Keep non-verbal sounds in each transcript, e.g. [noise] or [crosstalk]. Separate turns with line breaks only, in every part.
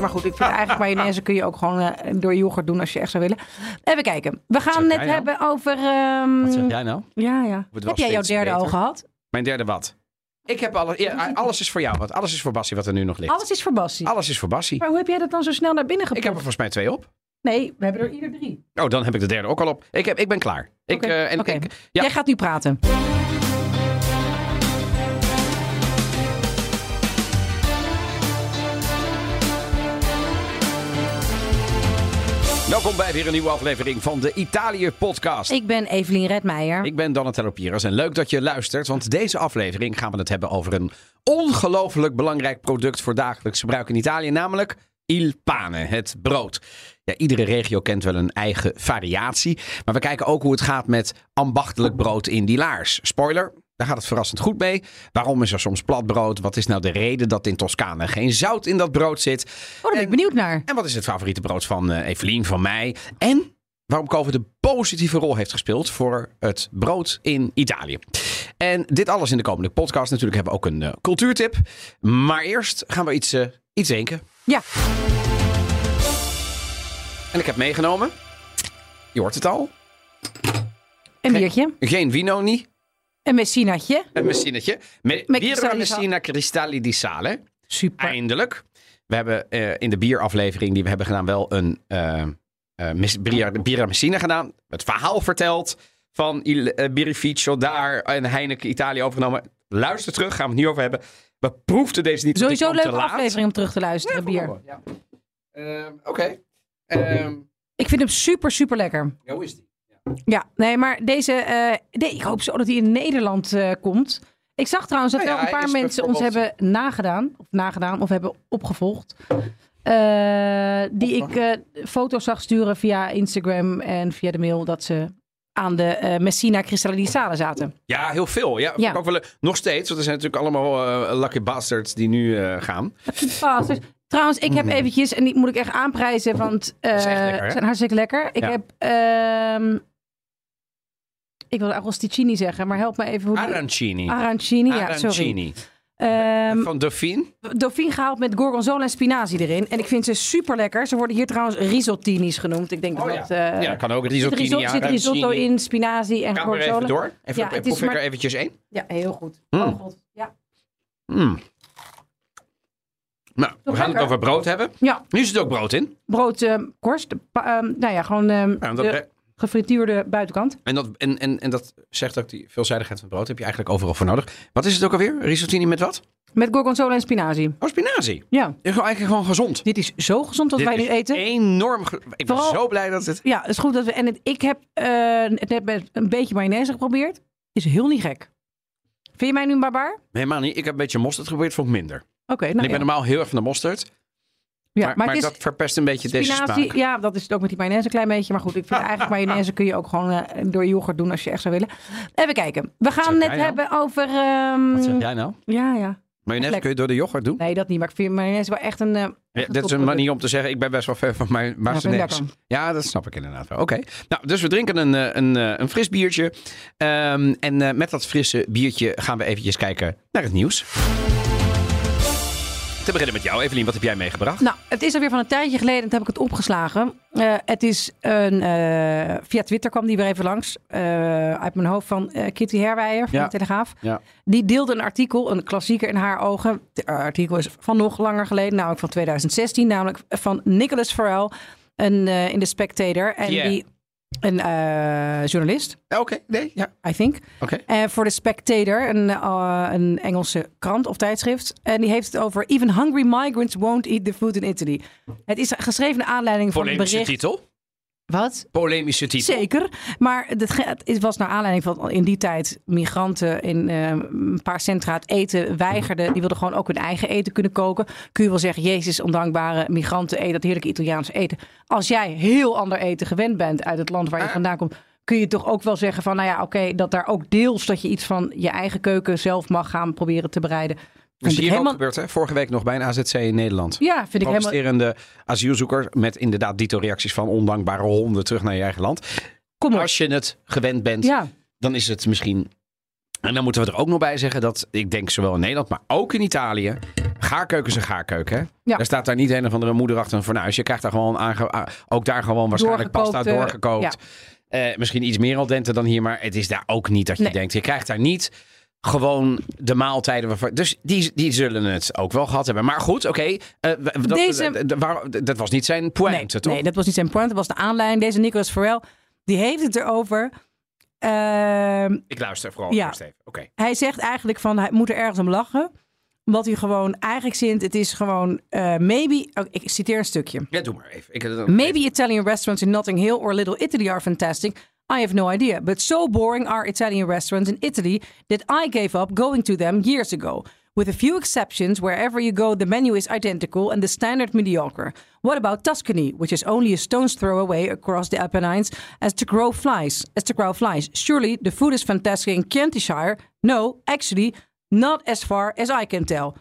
Maar goed, ik vind eigenlijk mayonaise kun je ook gewoon eh, door yoghurt doen als je echt zou willen. Even kijken. We gaan het
nou?
hebben over... ehm,
Wat zeg jij nou?
Ja, ja. Heb jij jouw derde
beter.
oog gehad?
Mijn derde wat? Ik heb alles. Ja, alles is voor jou. Wat, alles is voor Bassie wat er nu nog ligt.
Alles is voor Bassie.
Alles is voor Bassie.
Maar hoe heb jij dat dan zo snel naar binnen
Ik heb er volgens mij twee op.
Nee, we hebben er ieder drie.
Oh, dan heb ik de derde ook al op. Ik, heb, ik ben klaar. Ik,
Oké,
eh, en
oké.
ik, ja.
Jij gaat nu praten.
Welkom bij weer een nieuwe aflevering van de Italië-podcast.
Ik ben Evelien Redmeijer.
Ik ben Donatello Piras en leuk dat je luistert, want deze aflevering gaan we het hebben over een ongelooflijk belangrijk product voor dagelijks gebruik in Italië, namelijk il pane, het brood. Ja, iedere regio kent wel een eigen variatie, maar we kijken ook hoe het gaat met ambachtelijk brood in die laars. Spoiler, daar gaat het verrassend goed mee. Waarom is er soms plat brood? Wat is nou de reden dat in Toscane geen zout in dat brood zit?
Oh, daar ben ik benieuwd naar.
En wat is het favoriete brood van eh, Evelien, van mij? En waarom Koven de positieve rol heeft gespeeld voor het brood in Italië. En dit alles in de komende podcast. Natuurlijk hebben we ook een eh, cultuurtip. Maar eerst gaan we iets, eh, iets drinken.
Ja,
En ik heb meegenomen, je hoort het al,
een biertje.
geen vino niet,
Een messinaatje.
een messinetje. Met Birra Messina Cristalli di Sale.
Super.
Eindelijk. We hebben eh, in de bieraflevering die we hebben gedaan wel een Birra, Birra Messina gedaan. Het verhaal verteld van Il eh, Birrificio daar en Heineken Italië overgenomen. Luister terug, gaan we het nu over hebben. We proefden deze niet.
Sowieso een leuke
laat.
aflevering om terug te luisteren, bier.
Ja. Ehm, Oké. Ehm,
Ik vind hem super, super lekker.
ja, hoe is die?
Ja, nee, maar deze... eh, nee, ik hoop zo dat hij in Nederland eh, komt. Ik zag trouwens dat
Nou ja,
wel een paar mensen ons hebben nagedaan. Of nagedaan, of hebben opgevolgd. eh, die ik eh, foto's zag sturen via Instagram en via de mail... dat ze aan de eh, Messina Cristalli di Sale zaten.
Ja, heel veel. Ja,
Ja.
Ook wel, nog steeds. Want er zijn natuurlijk allemaal eh, lucky bastards die nu eh, gaan.
Dus- trouwens, ik heb eventjes, en die moet ik echt aanprijzen, want ze zijn hartstikke lekker. Ik
Ja.
heb, ehm, ik wilde Agosticini zeggen, maar help me even. Hoe
Arancini.
Arancini, ja, sorry.
Arancini.
Ehm
Van Dauphine.
Dauphine gehaald met gorgonzola en spinazie erin. En ik vind ze super lekker. Ze worden hier trouwens risottinis genoemd. Ik denk dat
Oh ja.
dat... eh,
ja, kan ook
er
risotto.
zit risotto, zit risotto in, spinazie en
we er even
gorgonzola.
door. Even,
Ja,
proef
is
ik
maar-
er eventjes één.
Ja, heel goed.
Mm.
Oh god. Ja.
Mm. Nou, we gaan het over brood hebben.
ja,
Nu zit er ook brood in.
brood, ehm, korst. ehm, nou ja, gewoon
Ja,
de gefrituurde buitenkant.
en, dat, en, en, en dat zegt ook die veelzijdigheid van brood. Heb je eigenlijk overal voor nodig. Wat is het ook alweer? Risottini met wat?
Met gorgonzola en spinazie.
Oh, spinazie.
Ja,
Is eigenlijk gewoon gezond.
dit is zo gezond wat
Dit
wij nu eten.
enorm... Ik ben zo blij dat het...
Ja, het is goed dat we. En het, ik heb eh, het net met een beetje mayonaise geprobeerd. Is heel niet gek. Vind je mij nu een barbaar?
Helemaal niet. Ik heb een beetje mosterd geprobeerd, vond ik minder.
Oké,
En
nou
ik ben
ja.
normaal heel erg van de mosterd.
Ja,
maar
maar,
maar
het is
dat verpest een beetje deze smaak.
Ja, dat is het ook met die mayonaise een klein beetje. Maar goed, ik vind eigenlijk mayonaise kun je ook gewoon eh, door yoghurt doen als je echt zou willen. Even kijken. We gaan het
nou?
hebben over. ehm,
Wat zeg jij nou?
Ja, ja.
Mayonaise
Lekker.
kun je door de yoghurt doen?
Nee, dat niet. Maar ik vind mayonaise wel echt een. eh,
Ja, dit is een manier om te zeggen, ik ben best wel ver van mijn mayonaise. Ja, dat snap ik inderdaad wel. Oké. Nou, dus we drinken een, eh, een, een fris biertje. Ehm, en eh, met dat frisse biertje gaan we eventjes kijken naar het nieuws. Te beginnen met jou, Evelien. Wat heb jij meegebracht?
Nou, het is alweer van een tijdje geleden, toen heb ik het opgeslagen. Eh, het is een, eh, via Twitter kwam die weer even langs, eh, uit mijn hoofd van Kitty Herwijer van
Ja.
de Telegraaf.
Ja.
Die deelde een artikel, een klassieker in haar ogen. Het artikel is van nog langer geleden, namelijk van 2016, namelijk van Nicholas Farrell, een, in The Spectator. En
Yeah.
die, een eh, journalist,
Oké, nee, ja.
I think.
Oké.
En voor The Spectator, een, eh, een Engelse krant of tijdschrift. En die heeft het over Even hungry migrants won't eat the food in Italy. Het is geschreven naar aanleiding van een bericht.
titel.
Wat?
Polemische titel.
Zeker. Maar het, was naar aanleiding van in die tijd migranten in eh, een paar centra het eten weigerden. Die wilden gewoon ook hun eigen eten kunnen koken. Kun je wel zeggen, Jezus, ondankbare migranten eten dat heerlijke Italiaanse eten. Als jij heel ander eten gewend bent uit het land waar je vandaan komt, kun je toch ook wel zeggen van, nou ja, oké, dat daar ook deels dat je iets van je eigen keuken zelf mag gaan proberen te bereiden.
Dat is hier ook gebeurd, hè? Vorige week nog bij een AZC in Nederland.
ja, vind ik helemaal.
Asielzoeker met inderdaad dito reacties van ondankbare honden terug naar je eigen land.
Kom op.
Als je het gewend bent,
Ja,
dan is het misschien. En dan moeten we er ook nog bij zeggen dat ik denk zowel in Nederland, maar ook in Italië gaarkeuken is een gaarkeuken, hè?
Ja.
Er staat daar niet een of andere moeder achter een fornuis. Je krijgt daar gewoon aange- ook daar gewoon waarschijnlijk pasta
Doorgekookte-
doorgekookt. Eh, misschien iets meer al dente dan hier, maar het is daar ook niet dat je
Nee.
denkt. Je krijgt daar niet gewoon de maaltijden. Waarvan, dus die, die zullen het ook wel gehad hebben. Maar goed, oké. eh, w- dat,
Deze-
eh, dat was niet zijn pointe,
nee,
toch?
nee, dat was niet zijn point. Dat was de aanleiding. Deze Nicolas Farrell, die heeft het erover. Ehm,
Ik luister vooral
Ja.
eerst even. Oké.
hij zegt eigenlijk van, hij moet er ergens om lachen. Omdat hij gewoon eigenlijk zint, het is gewoon, eh, maybe, oh, ik citeer een stukje.
Ja, doe maar even. Ik, eh,
Maybe Italian restaurants in Notting Hill or Little Italy are fantastic. I have no idea. But so boring are Italian restaurants in Italy that I gave up going to them years ago. With a few exceptions, wherever you go, the menu is identical and the standard mediocre. What about Tuscany, which is only a stone's throw away across the Apennines as to grow flies? As to grow flies. Surely the food is fantastic in Kentish-shire. No, actually, not as far as I can tell.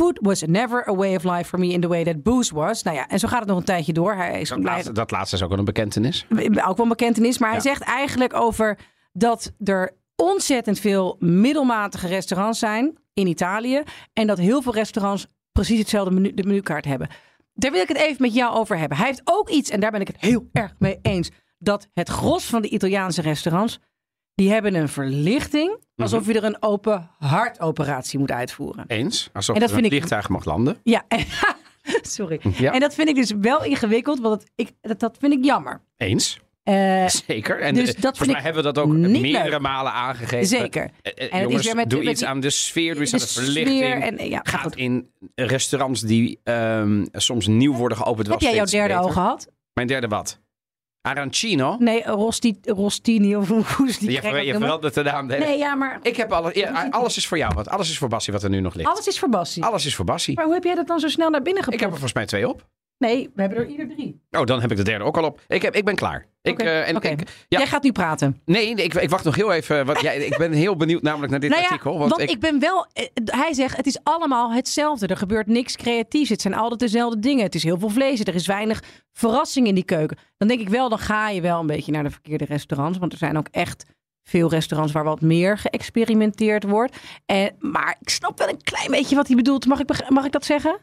Food was never a way of life for me in the way that booze was. Nou ja, en zo gaat het nog een tijdje door. Hij is
dat,
blij-
laatste, dat laatste is ook wel een bekentenis.
ook wel bekentenis. Maar hij zegt eigenlijk over dat er ontzettend veel middelmatige restaurants zijn in Italië. En dat heel veel restaurants precies hetzelfde menu, de menukaart hebben. Daar wil ik het even met jou over hebben. Hij heeft ook iets, en daar ben ik het heel erg mee eens. Dat het gros van de Italiaanse restaurants, die hebben een verlichting. Alsof je er een open hartoperatie moet uitvoeren.
Eens. Alsof
En dat
er een
vind ik-
vliegtuig mag landen.
Ja, [laughs] sorry.
Ja.
En dat vind ik dus wel ingewikkeld, want het, ik, dat, dat vind ik jammer.
Eens.
Eh,
Zeker. En
dus
eh,
dat
volgens mij hebben we dat ook meerdere
leuk.
malen aangegeven.
Zeker.
Eh,
En het is
jongens,
weer met-
doe
met
iets
die-
aan de sfeer, doe iets aan de verlichting.
En, ja,
Gaat
goed.
in restaurants die ehm, soms nieuw worden geopend
Heb jij jouw derde
beter.
al gehad?
Mijn derde wat? Arancino?
Nee, Rosti, Rostini of hoe is die
je ver- je verandert de naam.
Nee, ja, maar
Ik heb alles. Ja, alles is voor jou. Wat, alles is voor Bassie wat er nu nog ligt.
alles is voor Bassie.
Alles is voor Bassie.
Maar hoe heb jij dat dan zo snel naar binnen
Ik heb er volgens mij twee op.
Nee, we hebben er ieder drie.
Oh, dan heb ik de derde ook al op. Ik, heb, ik ben klaar. Ik, eh, en ik, ja,
Jij gaat nu praten.
nee, nee, ik, ik wacht nog heel even. Jij, ik ben heel benieuwd namelijk naar dit
nou ja,
artikel.
want,
Want,
ik, ben wel... eh, Hij zegt, het is allemaal hetzelfde. Er gebeurt niks creatiefs. Het zijn altijd dezelfde dingen. Het is heel veel vlees. Er is weinig verrassing in die keuken. Dan denk ik wel, dan ga je wel een beetje naar de verkeerde restaurants. Want er zijn ook echt veel restaurants waar wat meer geëxperimenteerd wordt. En, maar ik snap wel een klein beetje wat hij bedoelt. Mag ik, mag ik dat zeggen?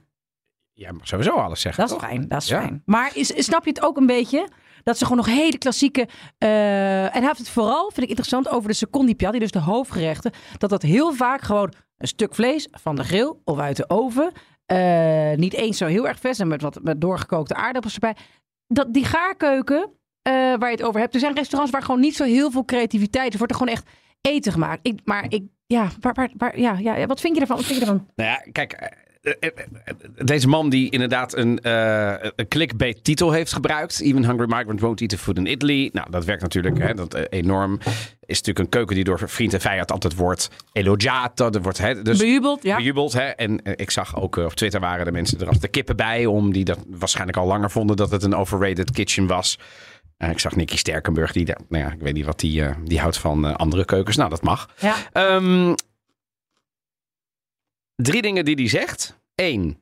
Jij mag sowieso alles zeggen.
Dat is
toch?
fijn, dat is
Ja.
fijn. Maar is, snap je het ook een beetje? Dat ze gewoon nog hele klassieke... eh, en hij heeft het vooral, vind ik interessant, over de secondi piatti. Dus de hoofdgerechten. Dat dat heel vaak gewoon een stuk vlees van de grill of uit de oven. eh, niet eens zo heel erg vers en met wat met doorgekookte aardappels erbij. Dat, die gaarkeuken eh, waar je het over hebt. Er zijn restaurants waar gewoon niet zo heel veel creativiteit. Er wordt er gewoon echt eten gemaakt. Ik, maar ik... Ja, waar, waar, waar- ja, ja, wat vind je ervan? Wat vind je ervan?
Nou ja, kijk. Eh, eh, eh, Deze man die inderdaad een, een clickbait titel heeft gebruikt. Even Hungry Migrant Won't Eat the Food in Italy. Nou, dat werkt natuurlijk hè, dat, enorm. Is natuurlijk een keuken die door vriend en vijand altijd wordt elogiato. Er wordt, hè, dus
Bejubeld, ja.
bejubeld. Hè? En ik zag ook op Twitter waren de mensen er als de kippen bij. Om die dat waarschijnlijk al langer vonden dat het een overrated kitchen was. Ik zag Nicky Sterkenburg. Die, daar- nou ja, ik weet niet wat die, die houdt van andere keukens. Nou, dat mag.
ja.
Ehm, drie dingen die hij zegt. Eén,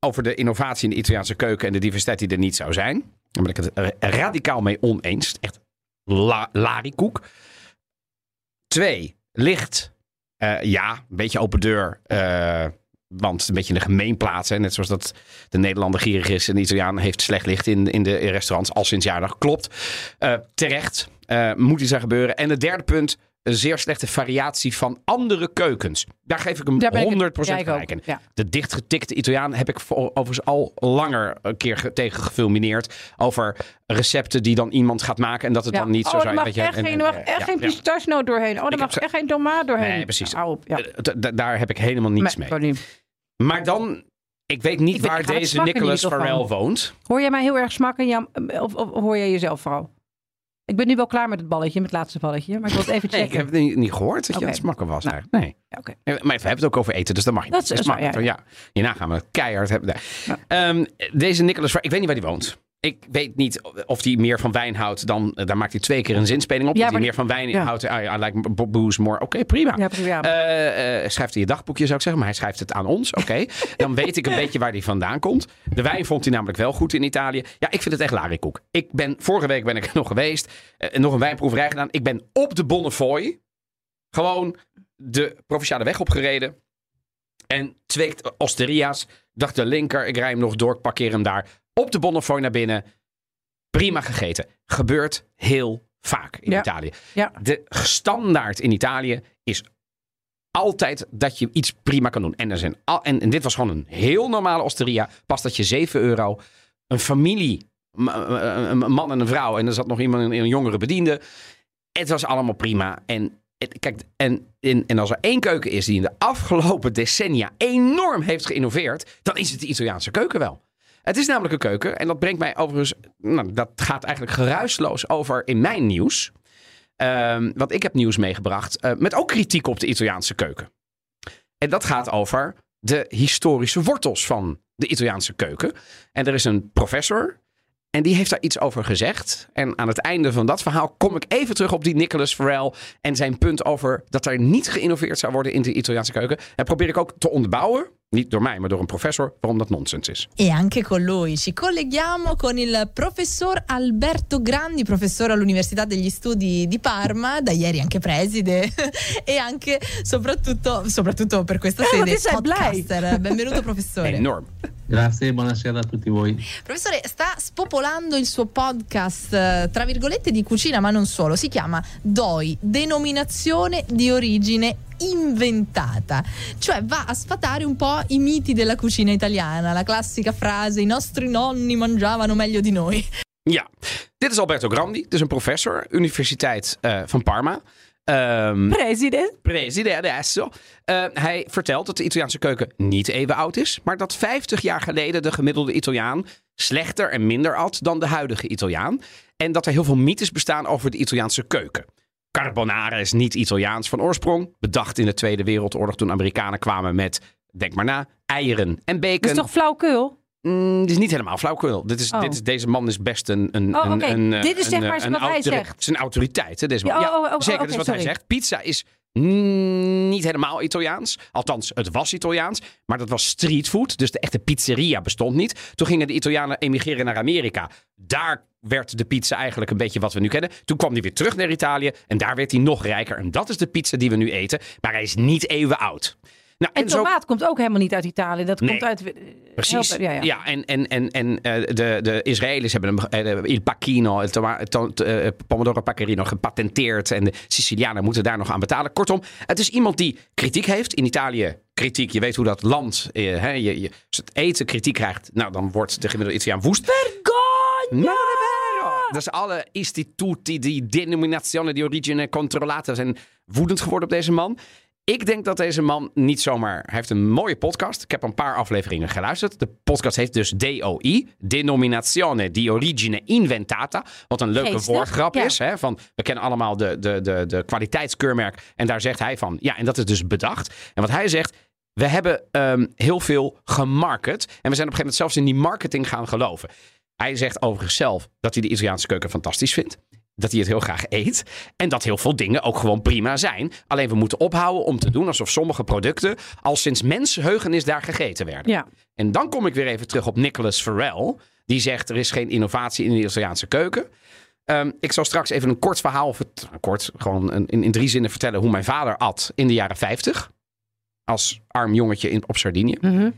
over de innovatie in de Italiaanse keuken en de diversiteit die er niet zou zijn. Daar ben ik het radicaal mee oneens. Echt la larikoek. Twee, licht. Eh, ja, een beetje open deur. eh, want een beetje een gemeenplaats. Hè? Net zoals dat de Nederlander gierig is en de Italiaan heeft slecht licht in, in de restaurants. Al sinds jaren. Klopt. Eh, terecht. Moet iets aan gebeuren. En het derde punt. Een zeer slechte variatie van andere keukens. Daar geef ik hem
Daar ben ik het-
100%
ja, ik
gelijk in.
Ja.
De dichtgetikte Italiaan heb ik overigens al langer een keer ge- tegen gefilmineerd. Over recepten die dan iemand gaat maken. En dat het
Ja.
dan niet zo
oh,
zijn.
er mag
je,
echt
en-
geen,
en-
er mag
ja,
echt
ja,
geen pistachenoot doorheen. Oh, er mag echt geen tomaat doorheen.
Nee, precies.
Nou.
Eh, d- daar heb ik helemaal niets
Nee,
mee. Maar dan, ik weet niet
Ik
waar deze Nicholas. Farrell woont.
Hoor jij mij heel erg smakken? Ja, of, of hoor jij jezelf vooral? Ik ben nu wel klaar met het balletje, met het laatste balletje. Maar ik wil het even
Nee, ik
checken.
heb het niet, niet gehoord dat je aan het smakken was.
Nou.
eigenlijk. Nee.
Ja,
Maar we hebben het ook over eten, dus dat mag je.
Dat is-
het,
ja,
ja. Hierna gaan we het keihard hebben. Ehm, deze Nicholas Farrell, ik weet niet waar hij woont. Ik weet niet of hij meer van wijn houdt dan... eh, Daar maakt hij twee keer een zinspeling op.
Ja,
dat hij meer van wijn
ja.
houdt. I, I like bo- booze more. Oké, prima.
Ja, prima.
Eh, eh, schrijft in je dagboekje, zou ik zeggen. Maar hij schrijft het aan ons. Oké. [laughs] Dan weet ik een beetje waar hij vandaan komt. De wijn vond hij namelijk wel goed in Italië. Ja, ik vind het echt larikoek. Ik ben, vorige week ben ik nog geweest. eh, nog een wijnproeverij gedaan. Ik ben op de Bonnefoy. Gewoon de provinciale weg opgereden. En twee osteria's. Dacht de linker, ik rij hem nog door, ik parkeer hem daar. Op de Bonnefoy naar binnen. Prima gegeten. Gebeurt heel vaak in
Ja.
Italië.
Ja.
De standaard in Italië is altijd dat je iets prima kan doen. En, er zijn al, en, en dit was gewoon een heel normale osteria. Pas dat je 7 euro, een familie, een man en een vrouw. En er zat nog iemand, een, een jongere bediende. Het was allemaal prima. En, kijk, en, en, en als er één keuken is die in de afgelopen decennia enorm heeft geïnnoveerd, dan is het de Italiaanse keuken wel. Het is namelijk een keuken. En dat brengt mij overigens. Nou, dat gaat eigenlijk geruisloos over in mijn nieuws. Ehm, want ik heb nieuws meegebracht. eh, met ook kritiek op de Italiaanse keuken. En dat gaat over de historische wortels van de Italiaanse keuken. En er is een professor. En die heeft daar iets over gezegd. En aan het einde van dat verhaal kom ik even terug op die Nicholas Farrell. En zijn punt over dat er niet geïnnoveerd zou worden in de Italiaanse keuken. En probeer ik ook te onderbouwen. Niet door mij, maar door een professor. Waarom dat nonsens is.
E anche con lui ci colleghiamo con il professor Alberto Grandi, professore all'Università degli Studi di Parma, da ieri anche preside [laughs] e anche soprattutto, soprattutto per questa
Eh,
sede
blij?
podcaster. Benvenuto professore.
Enorm.
Grazie, buonasera a tutti voi.
Professore, sta spopolando il suo podcast, eh, tra virgolette, di cucina, ma non solo. Si chiama DOI, denominazione di origine inventata. Cioè va a sfatare un po' i miti della cucina italiana, la classica frase i nostri nonni mangiavano meglio di noi.
Ja, dit is Alberto Grandi. Dit is een professor, Universiteit eh, van Parma. Ehm
President.
Preside adesso. Eh, hij vertelt dat de Italiaanse keuken niet even oud is, maar dat 50 jaar geleden de gemiddelde Italiaan slechter en minder at dan de huidige Italiaan. En dat er heel veel mythes bestaan over de Italiaanse keuken. Carbonara is niet Italiaans van oorsprong. Bedacht in de Tweede Wereldoorlog toen Amerikanen kwamen met, denk maar na, eieren en bacon.
Dat is toch flauwkul?
Mm, dit is niet helemaal flauwkul. Dit is,
Oh.
dit is, deze man is best een. een,
Oh,
een, eh,
Dit is zeg maar
eh,
wat hij zegt.
Zijn autoriteit, hè, deze man.
Ja, oh, oh, oh,
zeker,
oké,
dat is wat hij zegt. Pizza is niet helemaal Italiaans. Althans, het was Italiaans. Maar dat was streetfood. Dus de echte pizzeria bestond niet. Toen gingen de Italianen emigreren naar Amerika. Daar werd de pizza eigenlijk een beetje wat we nu kennen. Toen kwam hij weer terug naar Italië. En daar werd hij nog rijker. En dat is de pizza die we nu eten. Maar hij is niet eeuwen oud. Nou,
En
zo-
tomaat komt ook helemaal niet uit Italië. Dat
Nee.
komt uit... eh,
Precies.
help- ja, ja.
Ja, en, en, en, en eh, de, de Israëli's hebben hem, eh, il pacchino, eh, pomodoro paccherino gepatenteerd. En de Sicilianen moeten daar nog aan betalen. Kortom, het is iemand die kritiek heeft. In Italië kritiek. Je weet hoe dat land, hè, je, je, als het eten kritiek krijgt, nou dan wordt de gemiddelde Italiaan woest.
Vergogna!
È vero! Dus alle istituti die denominazione di origine controllata zijn woedend geworden op deze man. Ik denk dat deze man niet zomaar... Hij heeft een mooie podcast. Ik heb een paar afleveringen geluisterd. De podcast heet dus DOI. Denominazione di origine inventata. Wat een leuke
Geestig,
woordgrap
ja.
is. Hè? Van, we kennen allemaal de, de, de, de kwaliteitskeurmerk. En daar zegt hij van... Ja, en dat is dus bedacht. En wat hij zegt... We hebben ehm, heel veel gemarket. En we zijn op een gegeven moment zelfs in die marketing gaan geloven. Hij zegt overigens zelf dat hij de Italiaanse keuken fantastisch vindt. Dat hij het heel graag eet. En dat heel veel dingen ook gewoon prima zijn. Alleen we moeten ophouden om te doen alsof sommige producten al sinds mensheugenis daar gegeten werden.
Ja.
En dan kom ik weer even terug op Nicholas Farrell. Die zegt er is geen innovatie in de Italiaanse keuken. Ehm, ik zal straks even een kort verhaal, vert- kort, gewoon een- in, in drie zinnen vertellen hoe mijn vader at in de jaren 50. Als arm jongetje in, op Sardinië.
Mhm.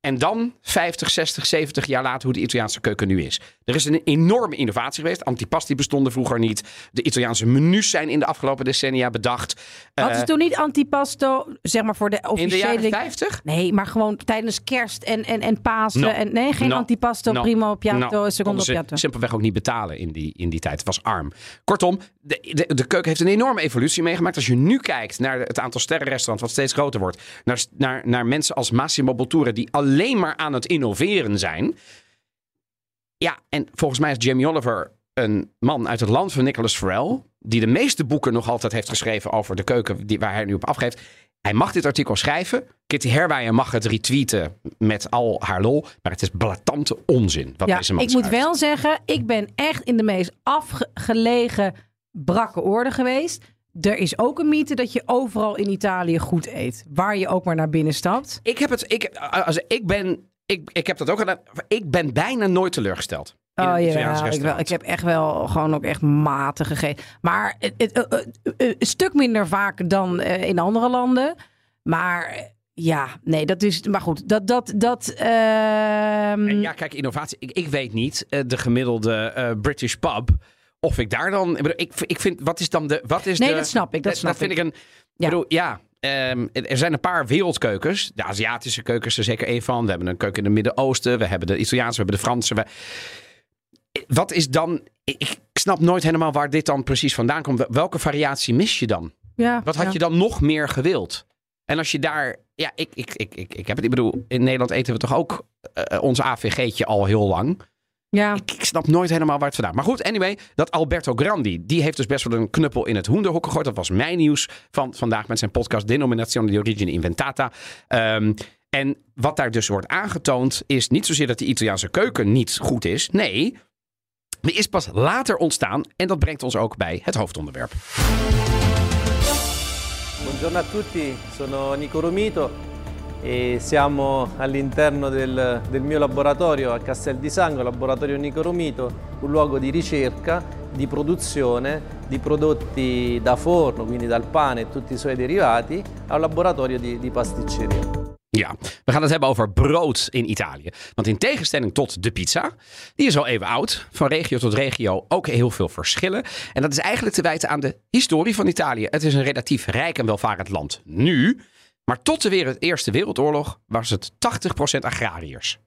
En dan 50, 60, 70 jaar later hoe de Italiaanse keuken nu is. Er is een enorme innovatie geweest. Antipasti bestonden vroeger niet. De Italiaanse menus zijn in de afgelopen decennia bedacht.
Hadden
Eh,
ze toen niet antipasto, zeg maar voor de
in de
officiële...
jaren 50?
Nee, maar gewoon tijdens kerst en, en, en Pasen.
No.
En, nee, geen
No.
antipasto,
No.
primo piatto, secondo
ze
piatto.
simpelweg ook niet betalen in die, in die tijd. Het was arm. Kortom, de, de, de keuken heeft een enorme evolutie meegemaakt. Als je nu kijkt naar het aantal sterrenrestaurants, wat steeds groter wordt. Naar, naar, naar mensen als Massimo Bottura, die alleen maar aan het innoveren zijn. Ja, en volgens mij is Jamie Oliver een man uit het land van Nicholas Farrell. Die de meeste boeken nog altijd heeft geschreven over de keuken die, waar hij nu op afgeeft. Hij mag dit artikel schrijven. Kitty Herwijen mag het retweeten met al haar lol. Maar het is blatante onzin wat
Ja,
deze man
ik moet wel zeggen, ik ben echt in de meest afgelegen brakke orde geweest. Er is ook een mythe dat je overal in Italië goed eet. Waar je ook maar naar binnen stapt.
Ik heb het. Ik, als, ik ben. Ik, ik heb dat ook gedaan. Ik ben bijna nooit teleurgesteld.
Oh ja, ik, wel, ik heb echt wel gewoon ook echt matig gegeten. Maar het, het, eh, eh, eh, een stuk minder vaak dan in andere landen. Maar Ja, nee, dat is. Maar goed, dat. dat, dat ehm,
ja, kijk, innovatie. Ik, ik weet niet, de gemiddelde British pub. Of ik daar dan. Ik, ik, vind, wat is dan de. Wat is
Nee,
de,
dat snap ik, dat snap
vind
ik.
ik een.
Ja.
Bedoel, ja. Ehm, er zijn een paar wereldkeukens. De Aziatische keuken is er zeker één van. We hebben een keuken in het Midden-Oosten. We hebben de Italiaanse, we hebben de Franse. We... Wat is dan. Ik, snap nooit helemaal waar dit dan precies vandaan komt. Welke variatie mis je dan?
ja,
Wat had
ja.
je dan nog meer gewild? En als je daar. Ja, ik, ik, ik, ik, ik heb het. Ik bedoel, in Nederland eten we toch ook eh, ons AVG'tje al heel lang.
Ja,
Ik, ik snap nooit helemaal waar het vandaan. Maar goed, anyway, dat Alberto Grandi, die heeft dus best wel een knuppel in het hoenderhok gegooid. Dat was mijn nieuws van vandaag met zijn podcast Denominazione di Origine Inventata. Ehm, en wat daar dus wordt aangetoond, is niet zozeer dat de Italiaanse keuken niet goed is. Nee, die is pas later ontstaan. En dat brengt ons ook bij het hoofdonderwerp.
Buongiorno a tutti, sono Nico Romito e siamo all'interno del, del mio laboratorio a Castel di Sangro, laboratorio Nico Romito, un luogo di ricerca, di produzione di prodotti da forno, quindi dal pane e tutti i suoi derivati, a un laboratorio di, di pasticceria.
Ja, we gaan het hebben over brood in Italië. Want in tegenstelling tot de pizza, die is al even oud. Van regio tot regio ook heel veel verschillen. En dat is eigenlijk te wijten aan de historie van Italië. Het is een relatief rijk en welvarend land nu. Maar tot de Eerste Wereldoorlog was het 80% agrariërs.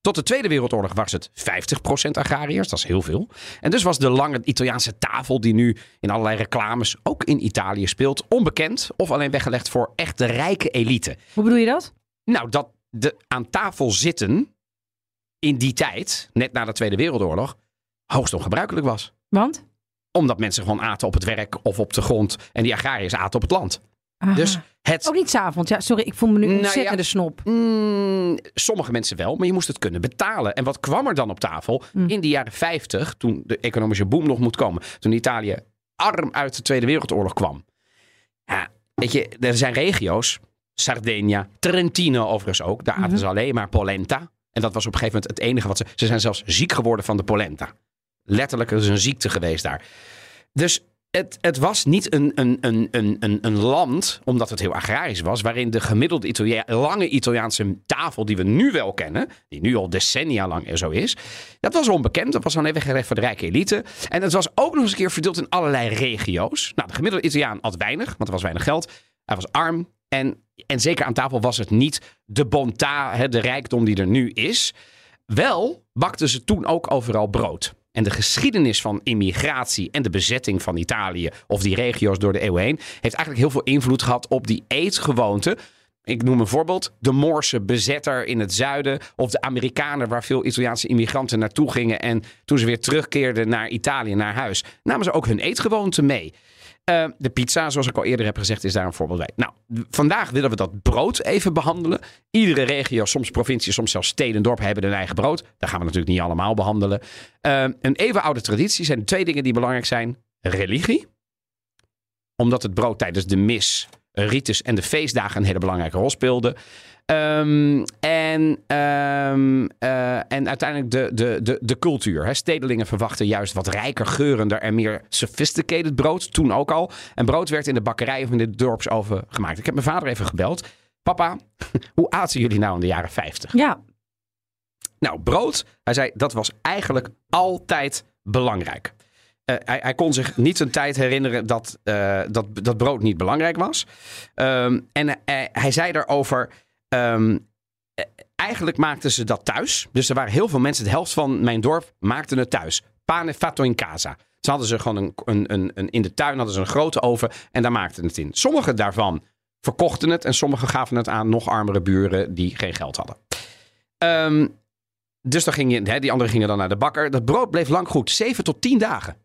Tot de Tweede Wereldoorlog was het 50% agrariërs. Dat is heel veel. En dus was de lange Italiaanse tafel, die nu in allerlei reclames ook in Italië speelt, onbekend of alleen weggelegd voor echt de rijke elite.
hoe bedoel je dat?
Nou, dat de aan tafel zitten in die tijd, net na de Tweede Wereldoorlog, hoogst ongebruikelijk was.
Want?
Omdat mensen gewoon aten op het werk of op de grond en die agrariërs aten op het land.
Aha.
Dus het.
Ook niet s'avonds. Ja, sorry, ik voel me nu een
Nou
ontzettende
ja.
snop.
Mm, sommige mensen wel, maar je moest het kunnen betalen. En wat kwam er dan op tafel?
Mm.
In de jaren 50, toen de economische boom nog moet komen. Toen Italië arm uit de Tweede Wereldoorlog kwam. Ja, weet je, er zijn regio's. Sardegna, Trentino overigens ook. Daar aten
Mhm.
ze alleen maar polenta. En dat was op een gegeven moment het enige wat ze... Ze zijn zelfs ziek geworden van de polenta. Letterlijk, er is een ziekte geweest daar. Dus het, het was niet een, een, een, een, land, omdat het heel agrarisch was, waarin de gemiddelde lange Italiaanse tafel die we nu wel kennen, die nu al decennia lang er zo is, dat was onbekend. Dat was dan even gerecht voor de rijke elite. En het was ook nog eens een keer verdeeld in allerlei regio's. Nou, de gemiddelde Italiaan had weinig, want er was weinig geld. Hij was arm. En, en zeker aan tafel was het niet de bonta, de rijkdom die er nu is. Wel bakten ze toen ook overal brood. En de geschiedenis van immigratie en de bezetting van Italië of die regio's door de eeuwen heen heeft eigenlijk heel veel invloed gehad op die eetgewoonten. Ik noem een voorbeeld. De Moorse bezetter in het zuiden. Of de Amerikanen waar veel Italiaanse immigranten naartoe gingen. En toen ze weer terugkeerden naar Italië, naar huis, namen ze ook hun eetgewoonten mee. Eh, de pizza, zoals ik al eerder heb gezegd, is daar een voorbeeld bij. Nou, vandaag willen we dat brood even behandelen. Iedere regio, soms provincie, soms zelfs steden en dorpen hebben hun eigen brood. Daar gaan we natuurlijk niet allemaal behandelen. Eh, een even oude traditie zijn twee dingen die belangrijk zijn. Religie. Omdat het brood tijdens de mis, ritus en de feestdagen een hele belangrijke rol speelde. Ehm, en, ehm, eh, en uiteindelijk de, de, de, de cultuur. Hè. Stedelingen verwachten juist wat rijker, geurender en meer sophisticated brood. Toen ook al. En brood werd in de bakkerij of in de dorpsoven gemaakt. Ik heb mijn vader even gebeld. Papa, [laughs] hoe aten jullie nou in de jaren 50?
Ja,
Nou, brood, hij zei, dat was eigenlijk altijd belangrijk. Eh, hij, hij kon zich niet een tijd herinneren dat, eh, dat, dat brood niet belangrijk was. Ehm, en hij zei daarover, ehm, eh, eigenlijk maakten ze dat thuis. Dus er waren heel veel mensen, de helft van mijn dorp maakten het thuis. Pane fatto in casa. Ze hadden ze gewoon een, een, een, een, in de tuin hadden ze een grote oven en daar maakten het in. Sommige daarvan verkochten het en sommigen gaven het aan nog armere buren die geen geld hadden. Ehm, dus dan ging je, hè, die anderen gingen dan naar de bakker. Dat brood bleef lang goed, 7 tot 10 dagen.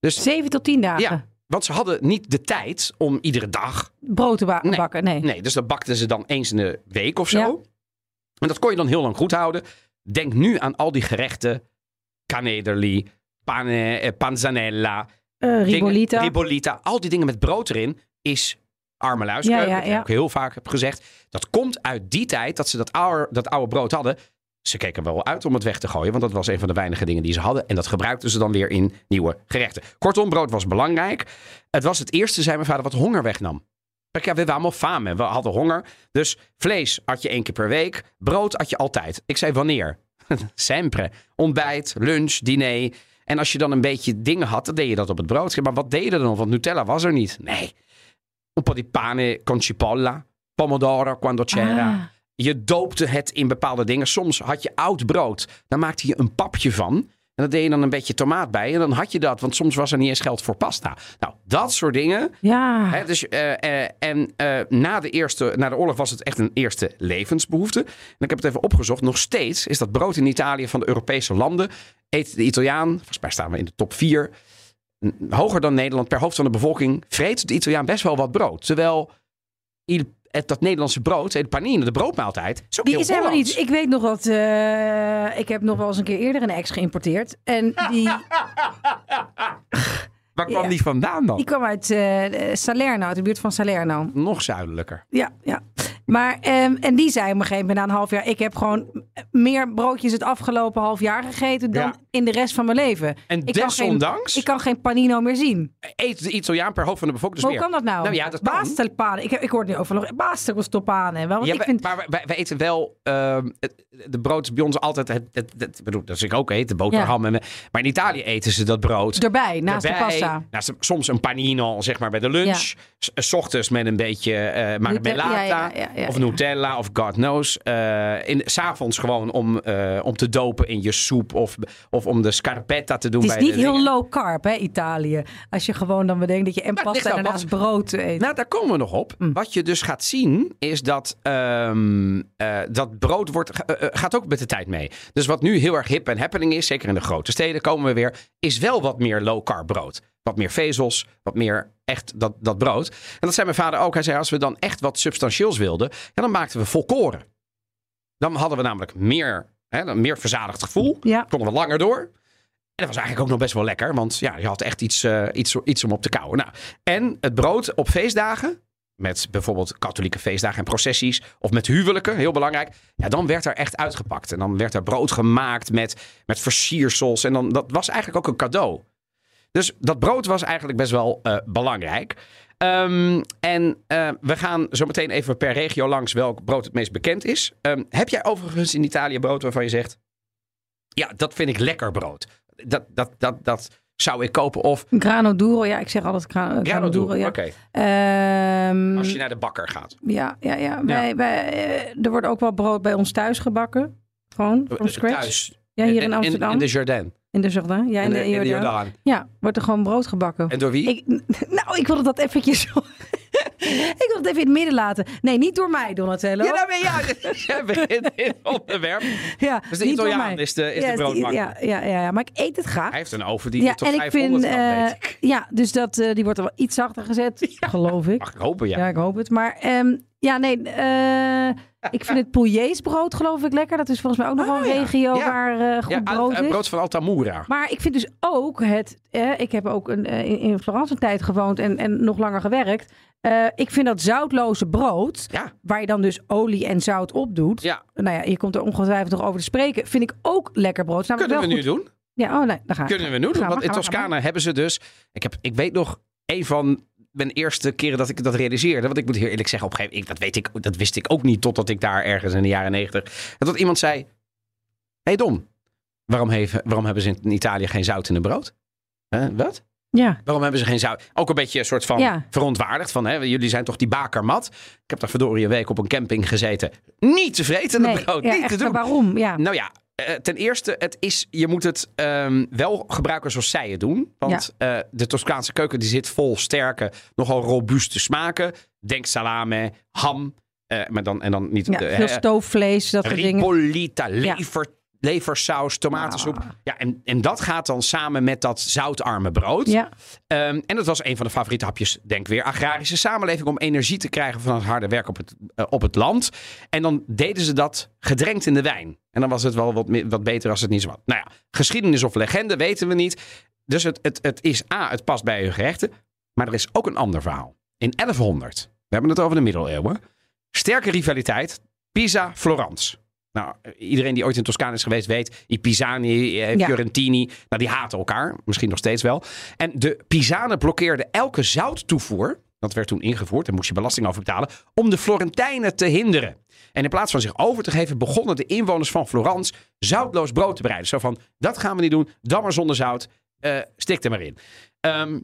Dus
zeven tot tien dagen.
ja, want ze hadden niet de tijd om iedere dag.
Brood te ba-
Nee.
bakken. Nee.
Nee, dus dat bakten ze dan eens in de week of zo.
Ja.
En dat kon je dan heel lang goed houden. Denk nu aan al die gerechten: canederli, pane, eh, panzanella,
Eh,
dingen-
ribolita.
ribolita. Al die dingen met brood erin is arme luiskeuken.
Ja, ja, ja.
ik heel vaak heb gezegd. Dat komt uit die tijd dat ze dat oude, dat oude brood hadden. Ze keken wel uit om het weg te gooien, want dat was een van de weinige dingen die ze hadden. En dat gebruikten ze dan weer in nieuwe gerechten. Kortom, brood was belangrijk. Het was het eerste, zei mijn vader, wat honger wegnam. We hebben allemaal fame. We hadden honger. Dus vlees had je één keer per week. Brood had je altijd. Ik zei wanneer? [laughs] Sempre. Ontbijt, lunch, diner. En als je dan een beetje dingen had, dan deed je dat op het brood. Maar wat deden dan? Want Nutella was er niet. Nee. Un po' di pane con cipolla. Pomodoro quando c'era.
Ah.
Je doopte het in bepaalde dingen. Soms had je oud brood. Daar maakte je een papje van. En daar deed je dan een beetje tomaat bij. En dan had je dat. Want soms was er niet eens geld voor pasta. Nou, dat soort dingen.
Ja.
Hè, dus, eh, eh, en eh, na, de eerste, na de oorlog was het echt een eerste levensbehoefte. En ik heb het even opgezocht. Nog steeds is dat brood in Italië van de Europese landen. Eet de Italiaan, volgens mij staan we in de top 4. Hoger dan Nederland per hoofd van de bevolking. Vreet de Italiaan best wel wat brood. Terwijl il- het, dat Nederlandse brood, het panine, de broodmaaltijd, is
Die is helemaal niet. Ik weet nog dat. eh, ik heb nog wel eens een keer eerder een ex geïmporteerd. En die, [laughs]
Waar kwam
Ja.
die vandaan dan?
die kwam uit eh, Salerno, uit de buurt van Salerno.
Nog zuidelijker.
Ja, ja. Maar, ehm, en die zei op een gegeven moment na een half jaar... ik heb gewoon meer broodjes het afgelopen half jaar gegeten... dan
Ja.
in de rest van mijn leven.
En
Ik kan, geen,
desondanks
ik kan geen panino meer zien.
eet de Italiaan per hoofd van de bevolking dus
hoe
meer.
kan dat nou?
Nou ja, dat.
Ik, ik hoor het nu over nog. Basta questo pane. Wel,
Ja,
ik vind...
Maar wij, wij eten wel. het- de brood is bij ons altijd. Het, het, bedoel, dat is ik ook eet, de boterham. En, maar in Italië eten ze dat brood.
Erbij, naast
erbij.
de pasta.
Naast soms een panino, zeg maar bij de lunch. S- ochtends met een beetje eh marmellata.
Ja,
of. Nutella of God knows. Eh in, s'avonds gewoon om, eh, om te dopen in je soep. Of, of om de scarpetta te doen
Het is
bij
niet heel
dingen.
low carb, hè, Italië. Als je gewoon dan bedenkt dat je en pasta en daarnaast brood eet.
Nou, daar komen we nog op.
Mm.
Wat je dus gaat zien, is dat ehm, eh, dat brood wordt, gaat ook met de tijd mee. Dus wat nu heel erg hip en happening is, zeker in de grote steden komen we weer, is wel wat meer low carb brood. Wat meer vezels, wat meer echt dat, dat brood. En dat zei mijn vader ook. Hij zei, als we dan echt wat substantieels wilden, ja, dan maakten we volkoren. Dan hadden we namelijk meer, hè, een meer verzadigd gevoel.
Ja.
Konden we langer door. En dat was eigenlijk ook nog best wel lekker. Want ja, je had echt iets, eh, iets, iets om op te kouwen. Nou, en het brood op feestdagen. Met bijvoorbeeld katholieke feestdagen en processies. Of met huwelijken, heel belangrijk. Ja, dan werd er echt uitgepakt. En dan werd er brood gemaakt met, met versiersels. En dan, dat was eigenlijk ook een cadeau. Dus dat brood was eigenlijk best wel eh, belangrijk. Ehm, en eh, we gaan zo meteen even per regio langs welk brood het meest bekend is. Ehm, heb jij overigens in Italië brood waarvan je zegt... Ja, dat vind ik lekker brood. Dat, dat, dat, dat zou ik kopen. Of
Grano duro, ja, ik zeg altijd grano, duro.
duro.
Ja.
Oké,
Ehm,
als je naar de bakker gaat.
ja, ja, ja. Wij, wij, eh, er wordt ook wel brood bij ons thuis gebakken. Gewoon, from scratch.
Thuis.
Ja, hier in Amsterdam.
In, de Jardin.
In de Jardin. Ja, in, de,
in de
Jordaan.
Jordaan.
Ja, wordt er gewoon brood gebakken.
En door wie?
Ik, [laughs] nou, ik wilde dat eventjes... [laughs] ik wil het even in het midden laten. Nee, niet door mij, Donatello.
Ja, nou ben jij. [laughs] Begint in het onderwerp.
Ja,
Dus de
niet door
Italiaan
mij.
is de, is
ja,
de broodbakker.
ja, ja, ja, ja, maar ik eet het graag.
Hij heeft een oven die
Ja, ik
500
vind,
weet ik.
ja, dus dat, eh, die wordt er wel iets zachter gezet, geloof ik.
Mag ik hopen, ja.
Ja, ik hoop het. Maar ehm, ja, nee, eh, ik vind het Pouillet's brood geloof ik lekker. Dat is volgens mij ook nog wel een
ja.
regio
Ja.
waar eh, goed
Ja,
brood is.
brood van Altamura.
Maar ik vind dus ook het. eh, ik heb ook een, eh, in, in Florence een tijd gewoond en, en nog langer gewerkt. Ik vind dat zoutloze brood,
Ja,
waar je dan dus olie en zout op doet.
ja.
Nou ja, je komt er ongetwijfeld nog over te spreken. Vind ik ook lekker brood.
Kunnen we nu doen?
Ja, oh nee, dan gaan.
Kunnen we nu doen? Want in. Toscane hebben ze dus... Ik, heb, ik weet nog een van mijn eerste keren dat ik dat realiseerde. Want ik moet heel eerlijk zeggen, op een gegeven moment... Dat, weet ik, dat wist ik ook niet totdat ik daar ergens in de jaren negentig... Dat iemand zei... hey Don, waarom, heeft, waarom hebben ze in Italië geen zout in hun brood? Huh, wat?
Ja,
Waarom hebben ze geen zout? Ook een beetje een soort van
Ja.
verontwaardigd. Van, hè, jullie zijn toch die bakermat? Ik heb daar verdorie een week op een camping gezeten. Niet te vreten,
nee,
brood.
ja,
niet te doen.
waarom? Ja.
Nou ja, ten eerste, het is, je moet het ehm, wel gebruiken zoals zij het doen. Want eh, de Toscaanse keuken die zit vol sterke, nogal robuuste smaken. Denk salame, ham. eh, maar dan, en dan niet
Ja,
de,
veel stoofvlees, dat soort dingen.
Ripolita, leversaus, tomatensoep.
Ah.
Ja, en, en dat gaat dan samen met dat zoutarme brood.
Ja,
Ehm, en dat was een van de favoriete hapjes, denk weer, agrarische samenleving om energie te krijgen van het harde werk op het, eh, op het land. En dan deden ze dat gedrenkt in de wijn. En dan was het wel wat, wat beter als het niet zo was. Nou ja, geschiedenis of legende weten we niet. Dus het, het, het is A, het past bij hun gerechten. Maar er is ook een ander verhaal. In 1100, we hebben het over de middeleeuwen. Sterke rivaliteit, Pisa-Florence. Nou, iedereen die ooit in Toscane is geweest weet, i Pisani, eh,
Ja.
Fiorentini, nou die haten elkaar, misschien nog steeds wel. En de Pisanen blokkeerden elke zouttoevoer Dat werd toen ingevoerd. Daar moest je belasting over betalen. Om de Florentijnen te hinderen. En in plaats van zich over te geven, begonnen de inwoners van Florence zoutloos brood te bereiden. Zo van, dat gaan we niet doen, dan maar zonder zout. Eh, stik er maar in. Ehm,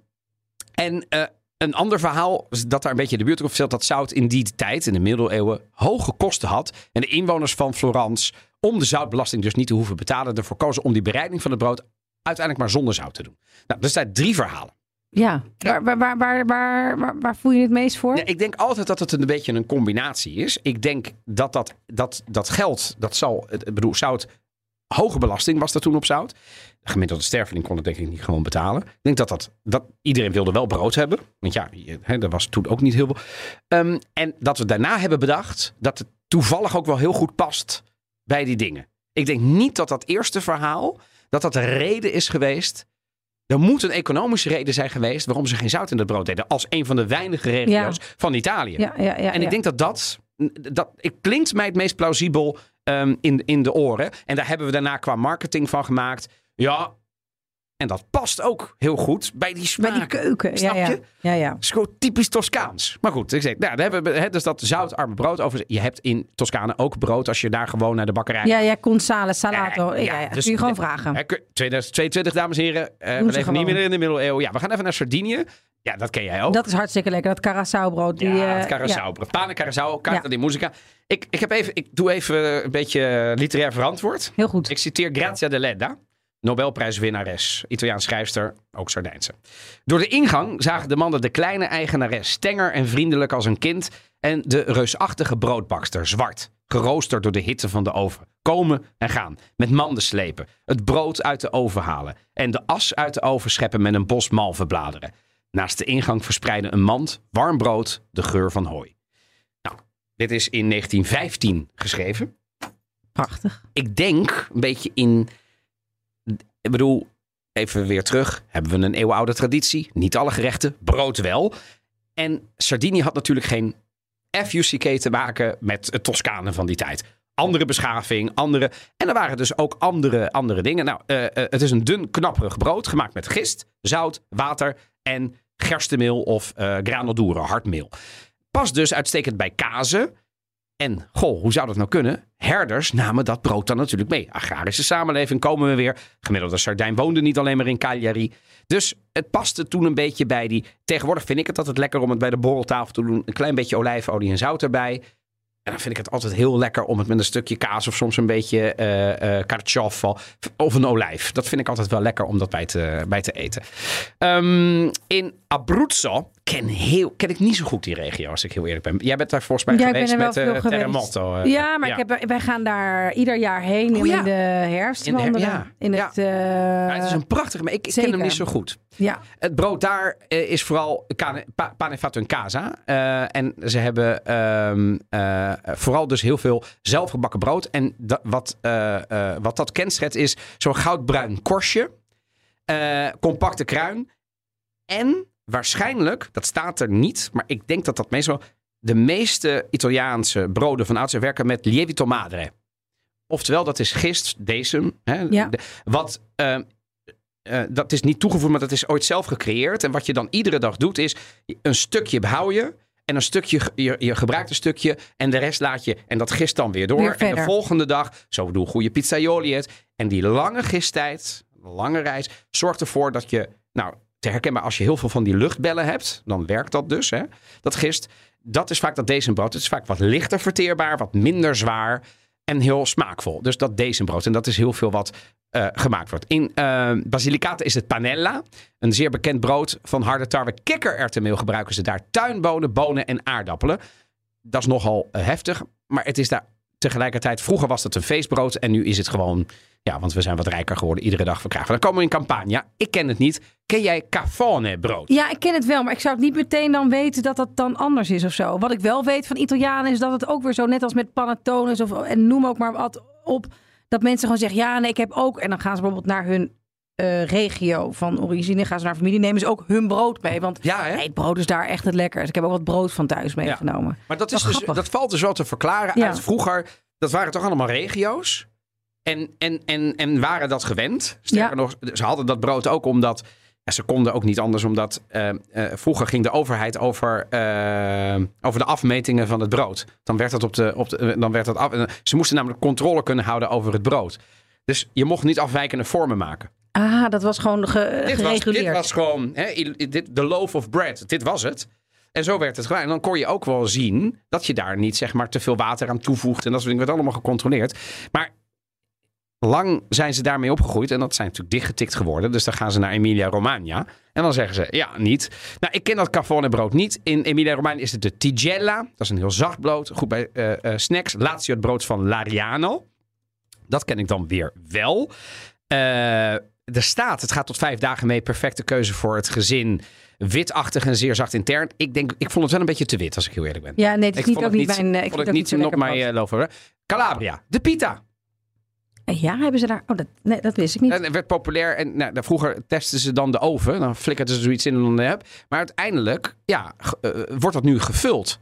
en eh, een ander verhaal dat daar een beetje de buurt op vertelt... dat zout in die tijd, in de middeleeuwen, hoge kosten had. En de inwoners van Florence, om de zoutbelasting dus niet te hoeven betalen... ervoor kozen om die bereiding van het brood uiteindelijk maar zonder zout te doen. Nou, er zijn drie verhalen.
Ja, waar, waar, waar, waar, waar, voel je het meest voor?
Ja, ik denk altijd dat het een beetje een combinatie is. Ik denk dat dat, dat, dat geld, dat zal, ik bedoel, zout, hoge belasting was er toen op zout. De gemiddelde sterveling kon het denk ik niet gewoon betalen. Ik denk dat dat, dat iedereen wilde wel brood hebben. Want ja, hè, er was toen ook niet heel veel. Ehm, en dat we daarna hebben bedacht dat het toevallig ook wel heel goed past bij die dingen. Ik denk niet dat dat eerste verhaal, dat dat de reden is geweest. Er moet een economische reden zijn geweest waarom ze geen zout in het brood deden. Als een van de weinige regio's van Italië.
Ja, ja, ja,
En ik denk dat dat, dat ik klinkt mij het meest plausibel ehm, in, in de oren. En daar hebben we daarna qua marketing van gemaakt. Ja, en dat past ook heel goed bij die
bij
smaak.
die keuken. Ja,
Snap
ja.
je?
Ja, ja.
Het is gewoon typisch Toscaans. Maar goed, ik zeg, nou, dan hebben we hè, dus dat zoutarme brood. Over, je hebt in Toscane ook brood als je daar gewoon naar de bakkerij
Ja, ja, consale, salato.
Eh,
Ja, ja,
dus
kun je gewoon
de-
vragen.
Hè, kun- 2022, dames en heren. Eh, we leven niet meer in de middeleeuwen. Ja, we gaan even naar Sardinië. Ja, dat ken jij ook.
Dat is hartstikke lekker, dat curaçao-brood. Die,
ja,
eh,
het Carasau. Pane Carasau, Carta
Ja.
di Musica. Ik, ik, heb even, ik doe even een beetje literair verantwoord.
Heel goed.
Ik citeer Grazia Deledda, Nobelprijswinnares, Italiaans schrijfster, ook Sardijnse. Door de ingang zagen de mannen de kleine eigenares tenger en vriendelijk als een kind en de reusachtige broodbakster zwart, geroosterd door de hitte van de oven. Komen en gaan, met manden slepen, het brood uit de oven halen en de as uit de oven scheppen met een bos malvenbladeren. Naast de ingang verspreidde een mand warm brood de geur van hooi. Nou, dit is in 1915 geschreven
Prachtig.
ik denk een beetje in. Ik bedoel, even weer terug. Hebben we een eeuwenoude traditie? Niet alle gerechten, brood wel. En Sardinië had natuurlijk geen FUCK te maken met het Toscane van die tijd. Andere beschaving, andere. En er waren dus ook andere, andere dingen. Nou, eh, eh, het is een dun, knapperig brood gemaakt met gist, zout, water en gerstenmeel of granodoeren, hardmeel. Past dus uitstekend bij kazen. En goh, hoe zou dat nou kunnen? Herders namen dat brood dan natuurlijk mee. Agrarische samenleving komen we weer. Gemiddelde Sardijn woonde niet alleen maar in Cagliari. Dus het paste toen een beetje bij die. Tegenwoordig vind ik het altijd lekker om het bij de borreltafel te doen. Een klein beetje olijfolie en zout erbij. En dan vind ik het altijd heel lekker om het met een stukje kaas of soms een beetje eh carciofo of een olijf. Dat vind ik altijd wel lekker om dat bij te, bij te eten. Ehm, in Abruzzo ken, heel, ken ik niet zo goed die regio, als ik heel eerlijk ben. Jij bent daar volgens mij
Ja, ik ben
geweest
er wel
met
veel geweest.
Terremoto. eh,
Ja, maar Ik heb, wij gaan daar ieder jaar heen
Oh, ja.
in de herfst
In de her- ja.
In het,
Ja, het is een prachtige, maar ik, ik ken hem niet zo goed.
ja.
Het brood daar is vooral pane fatto in casa. En ze hebben ehm, eh, vooral dus heel veel zelfgebakken brood. En wat, eh, eh, wat dat kenschet is zo'n goudbruin korstje. eh, compacte kruin. En waarschijnlijk, dat staat er niet, maar ik denk dat dat meestal... De meeste Italiaanse broden van oudsher werken met lievito madre. Oftewel, dat is gist, decem. Hè,
Ja.
de- wat ehm, eh, dat is niet toegevoegd, maar dat is ooit zelf gecreëerd. En wat je dan iedere dag doet, is een stukje behoud je. En een stukje, je, je gebruikt een stukje en de rest laat je. En dat gist dan weer door.
Weer
en de volgende dag, zo doen goede pizzaioli het. En die lange gisttijd, lange reis, zorgt ervoor dat je, nou, te herkenbaar als je heel veel van die luchtbellen hebt, dan werkt dat dus, hè, dat gist. Dat is vaak dat brood. Het is vaak wat lichter verteerbaar, wat minder zwaar en heel smaakvol. Dus dat brood. En dat is heel veel wat eh, gemaakt wordt. In eh Basilicata is het panella. Een zeer bekend brood van harde tarwe. Kikkererwtenmeel gebruiken ze daar. Tuinbonen, bonen en aardappelen. Dat is nogal eh, heftig. Maar het is daar tegelijkertijd... Vroeger was het een feestbrood. En nu is het gewoon... Ja, want we zijn wat rijker geworden. Iedere dag verkrijgen. we. Dan komen we in Campania. Ik ken het niet. Ken jij cafone brood?
ja, ik ken het wel, maar ik zou het niet meteen dan weten dat dat dan anders is of zo. Wat ik wel weet van Italianen is dat het ook weer zo, net als met panettones of en noem ook maar wat op, dat mensen gewoon zeggen, ja, nee, ik heb ook, en dan gaan ze bijvoorbeeld naar hun eh, regio van origine, gaan ze naar familie, nemen ze ook hun brood mee. Want
Ja, hè?
nee, het brood is daar echt het lekkerst. Ik heb ook wat brood van thuis meegenomen.
Maar dat, is dus, dat valt dus wel te verklaren
Ja.
uit vroeger. Dat waren toch allemaal regio's? En, en, en, en waren dat gewend? Sterker
Ja.
nog, ze hadden dat brood ook omdat En ze konden ook niet anders, omdat eh, eh, vroeger ging de overheid over, eh, over de afmetingen van het brood. Dan werd dat op de. Op de dan werd dat af, ze moesten namelijk controle kunnen houden over het brood. Dus je mocht niet afwijkende vormen maken.
Ah, dat was gewoon ge-
Dit was,
gereguleerd.
dit was gewoon hè, il- dit, de loaf of bread. Dit was het. En zo werd het gedaan. En dan kon je ook wel zien dat je daar niet zeg maar, te veel water aan toevoegt. En dat soort dingen werd allemaal gecontroleerd. Maar lang zijn ze daarmee opgegroeid. En dat zijn natuurlijk dichtgetikt geworden. Dus dan gaan ze naar Emilia-Romagna. En dan zeggen ze, ja, niet. Nou, ik ken dat cafone brood niet. In Emilia-Romagna is het de tigella. Dat is een heel zacht brood. Goed bij eh, eh, snacks. Lazio het brood van Lariano. Dat ken ik dan weer wel. Eh er staat, het gaat tot vijf dagen mee. Perfecte keuze voor het gezin. Witachtig en zeer zacht intern. Ik, denk, ik vond het wel een beetje te wit, als ik heel eerlijk ben.
Ja, nee, het is
ik
niet,
vond
ook
het
niet mijn... Ik
vond het
ook
niet mijn uh, lover. Calabria, de pita.
Ja, hebben ze daar... Oh, dat, nee, dat wist ik niet.
En het werd populair. En nou, vroeger testen ze dan de oven. Dan flikkerden ze zoiets in en dan heb. Maar uiteindelijk ja, eh, wordt dat nu gevuld.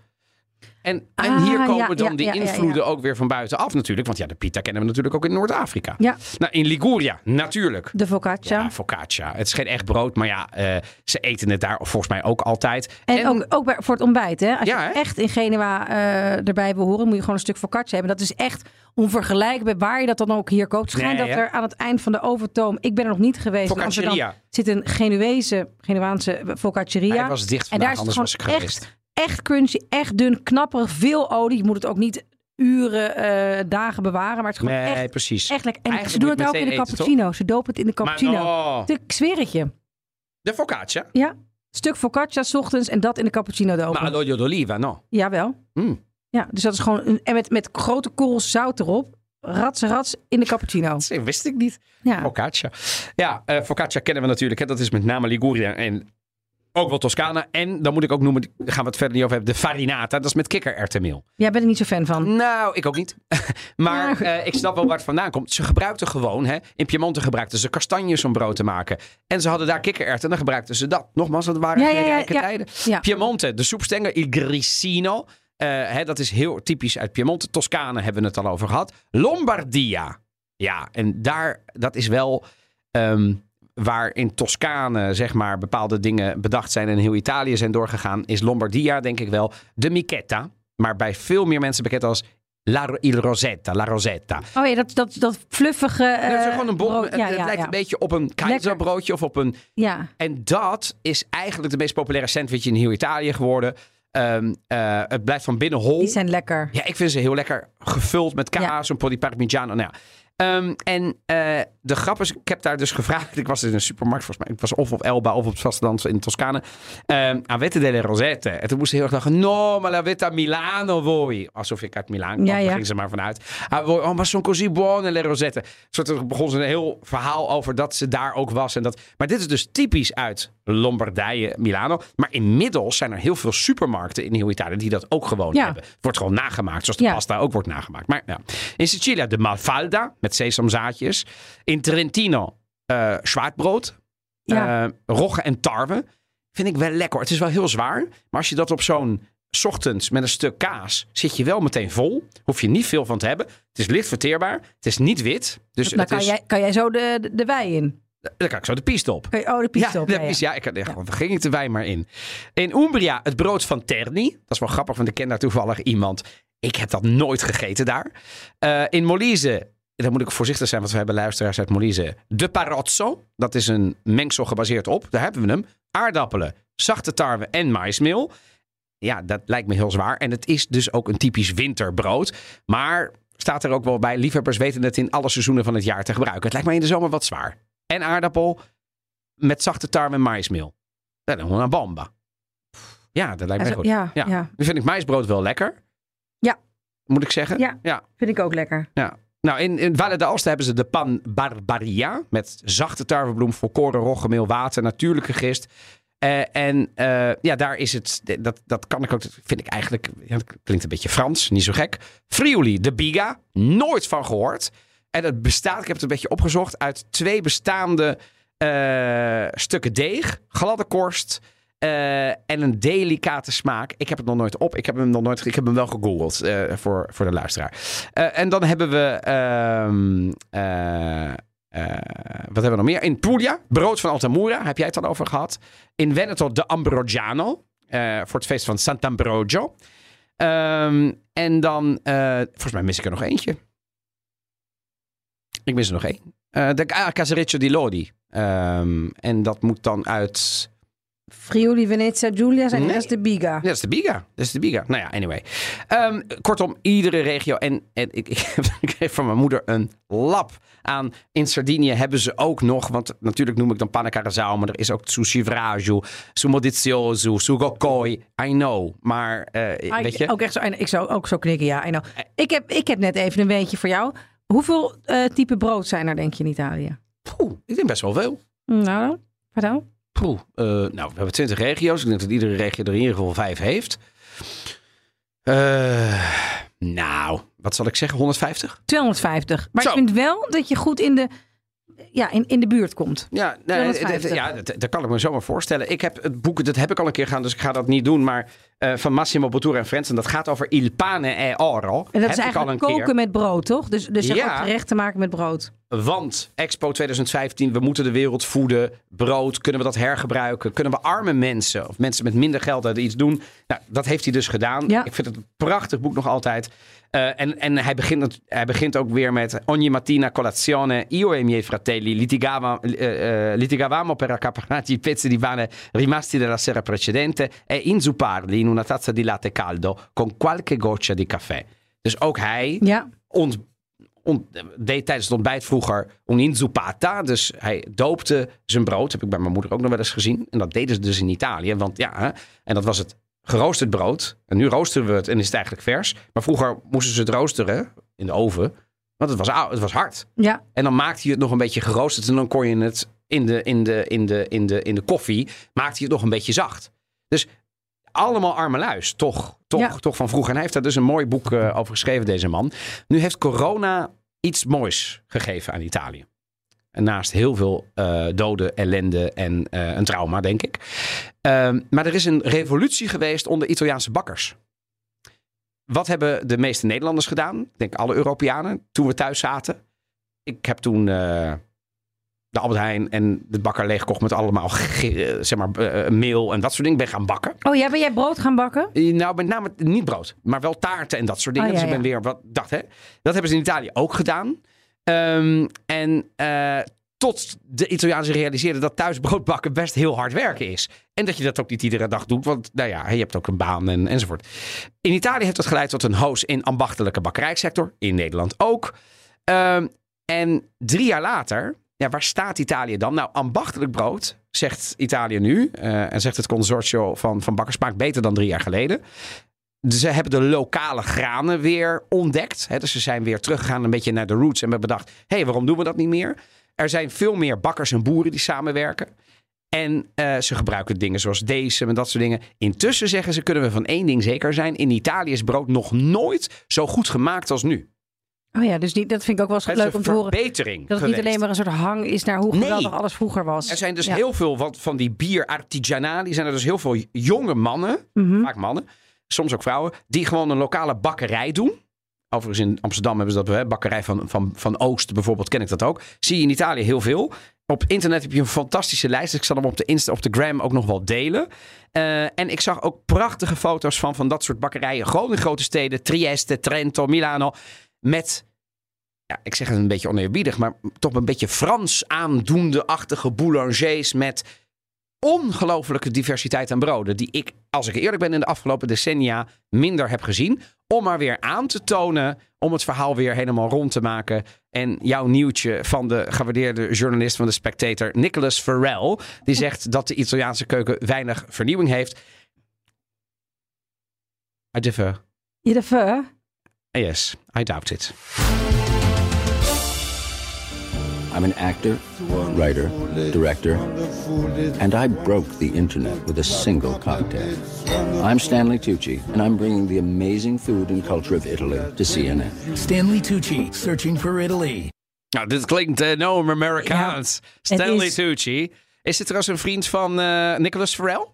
En, en
Ah,
hier komen
ja,
dan
ja,
die
ja,
invloeden ook weer van buitenaf natuurlijk. Want ja, de pita kennen we natuurlijk ook in Noord-Afrika.
Ja.
Nou, in Liguria, natuurlijk.
De focaccia.
Ja, focaccia. Het is geen echt brood, maar ja, eh, ze eten het daar volgens mij ook altijd.
En, ook, ook bij- voor het ontbijt, hè? Als je
hè?
echt in Genua eh, erbij wil horen, moet je gewoon een stuk focaccia hebben. Dat is echt onvergelijkbaar waar je dat dan ook hier koopt. Schijnt
Nee,
dat er aan het eind van de overtoom, ik ben er nog niet geweest, Amsterdam
Focacceria.
zit een Genuese, Genuaanse focacceria.
Hij was dicht
en daar
vandaag,
is het
anders was ik
gewoon
geweest.
echt, echt crunchy, echt dun, knapperig, veel olie. Je moet het ook niet uren, eh, dagen bewaren, maar het is gewoon
Nee,
echt,
precies.
echt lekker. En
Eigenlijk
ze doen het ook in de
eten,
cappuccino. Ze dopen het in de cappuccino.
no,
Ik zweer het je.
de focaccia.
Ja, stuk focaccia 's ochtends en dat in de cappuccino dopen.
Maar olio d'oliva, no.
Jawel.
Mm.
Ja, dus dat is gewoon een, en met, met grote korrels zout erop. Rats, rats in de cappuccino. [laughs]
Dat wist ik niet.
Ja.
Focaccia. Ja, eh, focaccia kennen we natuurlijk. Hè. Dat is met name Liguria en ook wel Toscana. En dan moet ik ook noemen, daar gaan we het verder niet over hebben, de farinata. Dat is met kikkererwtenmeel.
Jij bent er niet zo fan van.
Nou, ik ook niet. [laughs] maar eh, ik snap wel waar het vandaan komt. Ze gebruikten gewoon, hè, in Piemonte gebruikten ze kastanjes om brood te maken. En ze hadden daar kikkererwten en dan gebruikten ze dat. Nogmaals, dat waren
Ja, ja, ja,
rijke
ja.
tijden.
Ja.
Piemonte, de soepstengel, il grissino. Eh, hè, dat is heel typisch uit Piemonte. Toscane hebben we het al over gehad. Lombardia. Ja, en daar, dat is wel ehm, waar in Toscane, zeg maar, bepaalde dingen bedacht zijn en heel Italië zijn doorgegaan, is Lombardia, denk ik wel, de michetta. Maar bij veel meer mensen bekend als La, il Rosetta, La Rosetta.
Oh ja, dat, dat, dat fluffige. eh,
dat is gewoon een bol.
brood.
het
Ja,
het
ja,
lijkt
ja.
een beetje op een keizerbroodje of op een
Ja.
en dat is eigenlijk de meest populaire sandwich in heel Italië geworden. Ehm, eh, het blijft van binnen hol.
die zijn lekker.
Ja, ik vind ze heel lekker gevuld met kaas, een po' di parmigiano. Nou ja. Ehm, en eh, de grap is, ik heb daar dus gevraagd. Ik was in een supermarkt, volgens mij. Ik was of op Elba of op het vasteland in Toscane. Um, avete delle rosette. En toen moest ze heel erg lachen. No, ma l'avete a Milano voi. Alsof ik uit Milaan kwam.
Ja,
Daar
ja.
ging ze maar vanuit. Ah, oh, ma sono così buone le rosette. Soort begon ze een heel verhaal over dat ze daar ook was. En dat, maar dit is dus typisch uit Lombardije, Milano. Maar inmiddels zijn er heel veel supermarkten in heel Italië die dat ook gewoon
Ja.
hebben. Het wordt gewoon nagemaakt, zoals de
Ja.
pasta ook wordt nagemaakt. Maar ja. In Sicilia de malfalda met sesamzaadjes. In Trentino eh zwaardbrood.
Ja.
Eh, rogge en tarwe. Vind ik wel lekker. Het is wel heel zwaar. Maar als je dat op zo'n ochtends met een stuk kaas zit je wel meteen vol. Hoef je niet veel van te hebben. Het is licht verteerbaar. Het is niet wit. Dus het
kan,
is,
jij, kan jij zo de, de, de wei in.
Daar kan ik zo de piest op.
Oh, de piest
ja,
op.
de
Ja, ja.
piest, ja, ik, ja. daar ging ik de wijn maar in. In Umbria het brood van Terni. Dat is wel grappig, want ik ken daar toevallig iemand. Ik heb dat nooit gegeten daar. Eh, in Molise, daar moet ik voorzichtig zijn, want we hebben luisteraars uit Molise. De Parozzo, dat is een mengsel gebaseerd op, daar hebben we hem. Aardappelen, zachte tarwe en maismeel. Ja, dat lijkt me heel zwaar. En het is dus ook een typisch winterbrood. Maar staat er ook wel bij, liefhebbers weten het in alle seizoenen van het jaar te gebruiken. Het lijkt mij in de zomer wat zwaar. En aardappel met zachte tarwe en maismeel. Dat is een bamba. Ja, dat lijkt mij
Ja,
goed.
ja,
Ja.
ja.
Nu vind ik maisbrood wel lekker.
Ja.
Moet ik zeggen?
Ja.
ja.
vind ik ook lekker.
Ja. Nou, in, in Valle d'Aosta hebben ze de pan barbaria. Met zachte tarwebloem, volkoren, roggemeel, water, natuurlijke gist. Eh, en eh, ja, daar is het, dat, dat kan ik ook, dat vind ik eigenlijk, ja, dat klinkt een beetje Frans, niet zo gek. Friuli, de biga, nooit van gehoord. En het bestaat, ik heb het een beetje opgezocht, uit twee bestaande eh, stukken deeg, gladde korst eh, en een delicate smaak. Ik heb het nog nooit op, ik heb hem nog nooit, ik heb hem wel gegoogeld eh, voor, voor de luisteraar. En dan hebben we ehm, eh, Eh, wat hebben we nog meer? In Puglia, brood van Altamura, heb jij het al over gehad. In Veneto, de Ambroggiano, eh, voor het feest van Sant'Ambrogio. Ehm, en dan, volgens mij mis ik er nog eentje. Ik mis er nog één. Eh, de ah, Casareccio di Lodi. Ehm, en dat moet dan uit
Friuli, Venezia, Giulia zijn
Nee.
dat is de Biga.
Dat is de Biga. Dat is de Biga. Nou ja, anyway. Ehm, kortom, iedere regio. En, en ik, [laughs] ik, heb, ik van mijn moeder een lap aan. In Sardinië hebben ze ook nog, want natuurlijk noem ik dan panna maar er is ook sushi vraggio, sumo dizioso, sugokoi. I know. Maar, eh, weet
ik-
je,
Ook echt zo, ik zou ook zo knikken, ja. I know. Ik, heb, ik heb net even een weetje voor jou. Hoeveel eh type brood zijn er, denk je, in Italië?
poeh, ik denk best wel veel.
Nou, vertel.
Poeh, eh, nou, we hebben twintig regio's. Ik denk dat iedere regio er in ieder geval vijf heeft. Eh, nou, wat zal ik zeggen? 150?
250. Maar
Zo.
ik vind wel dat je goed in de, ja, in, in de buurt komt.
Ja, nee,
250.
d- ja dat, dat kan ik me zomaar voorstellen. Ik heb het boek, dat heb ik al een keer gedaan, dus ik ga dat niet doen. Maar eh, van Massimo Bottura en Friends, en dat gaat over Il pane e oro.
En dat is eigenlijk koken
keer.
met brood, toch? Dus, dus je
Ja.
hebt ook gerechten maken met brood.
Want Expo 2015, we moeten de wereld voeden. Brood, kunnen we dat hergebruiken? Kunnen we arme mensen of mensen met minder geld daar iets doen? Nou, dat heeft hij dus gedaan.
Ja.
Ik vind het een prachtig boek nog altijd. Eh, en en hij, begint, hij begint ook weer met Ogni mattina colazione io e miei fratelli litigava, eh, litigavamo per accaparrarci i pezzi di pane rimasti dalla sera precedente e inzupparli in una tazza di latte caldo con qualche goccia di caffè. Dus ook hij
Ja.
ont, ont- deed tijdens het ontbijt vroeger un'inzupata. Dus hij doopte zijn brood. Heb ik bij mijn moeder ook nog wel eens gezien. En dat deden ze dus in Italië. Want ja, hè, en dat was het geroosterd brood. En nu roosteren we het en is het eigenlijk vers. Maar vroeger moesten ze het roosteren in de oven. Want het was, oud, het was hard.
Ja.
En dan maakte je het nog een beetje geroosterd. En dan kon je het in de, in de, in de, in de, in de koffie. Maakte je het nog een beetje zacht. Dus allemaal arme luis. Toch, toch,
Ja.
toch van vroeger. En hij heeft daar dus een mooi boek eh, over geschreven, deze man. Nu heeft corona iets moois gegeven aan Italië. En naast heel veel eh, doden, ellende en eh, een trauma, denk ik. Ehm, maar er is een revolutie geweest onder Italiaanse bakkers. Wat hebben de meeste Nederlanders gedaan? Ik denk alle Europeanen, toen we thuis zaten. Ik heb toen de Albert Heijn en de bakker leeggekocht met allemaal eh, zeg maar, eh, meel en dat soort dingen. Ik ben gaan bakken.
Oh ja, ben jij brood gaan bakken?
Eh, Nou, met name niet brood, maar wel taarten en dat soort dingen.
Oh, ja,
dus ik ben
ja.
weer wat dat hè. Dat hebben ze in Italië ook gedaan. Ehm, en eh, tot de Italiaanse realiseerden dat thuis brood bakken best heel hard werken is. En dat je dat ook niet iedere dag doet, want nou ja, je hebt ook een baan en, enzovoort. In Italië heeft dat geleid tot een hoos in ambachtelijke bakkerijsector. In Nederland ook. Ehm, en drie jaar later, ja, waar staat Italië dan? Nou, ambachtelijk brood, zegt Italië nu. eh, en zegt het consortio van, van bakkers, smaakt beter dan drie jaar geleden. Ze hebben de lokale granen weer ontdekt. Hè, dus ze zijn weer teruggegaan een beetje naar de roots. En hebben bedacht, hé, hey, waarom doen we dat niet meer? Er zijn veel meer bakkers en boeren die samenwerken. En eh, ze gebruiken dingen zoals deze en dat soort dingen. Intussen zeggen ze, kunnen we van één ding zeker zijn. In Italië is brood nog nooit zo goed gemaakt als nu.
Oh ja, dus die, dat vind ik ook wel eens leuk om te horen.
verbetering
Dat het niet
geweest.
alleen maar een soort hang is naar hoe
Nee.
geweldig alles vroeger was.
Er zijn dus
Ja.
heel veel wat van die bier artigianali. Zijn er dus heel veel jonge mannen,
Mhm.
vaak mannen, soms ook vrouwen, die gewoon een lokale bakkerij doen. Overigens in Amsterdam hebben ze dat, hè, bakkerij van, van, van Oost bijvoorbeeld, ken ik dat ook. Zie je in Italië heel veel. Op internet heb je een fantastische lijst. Ik zal hem op de Insta, op de Gram ook nog wel delen. Eh, en ik zag ook prachtige foto's van, van dat soort bakkerijen. Gewoon in grote steden. Trieste, Trento, Milano. Met, ja, ik zeg het een beetje oneerbiedig, maar toch een beetje Frans aandoende-achtige boulangers met ongelofelijke diversiteit aan broden. Die ik, als ik eerlijk ben, in de afgelopen decennia minder heb gezien. Om maar weer aan te tonen, om het verhaal weer helemaal rond te maken. En jouw nieuwtje van de gewaardeerde journalist van de Spectator, Nicholas Farrell. Die zegt dat de Italiaanse keuken weinig vernieuwing heeft. I differ.
De ver?
Yes, I doubt it.
I'm an actor, writer, director, and I broke the internet with a single cocktail. I'm Stanley Tucci, and I'm bringing the amazing food and culture of Italy to CNN.
Stanley Tucci, searching for Italy.
Nou, dit klinkt uh, no Amerikaans.
het
Stanley
is-
Tucci. Is dit trouwens een vriend van eh, Nicholas Farrell?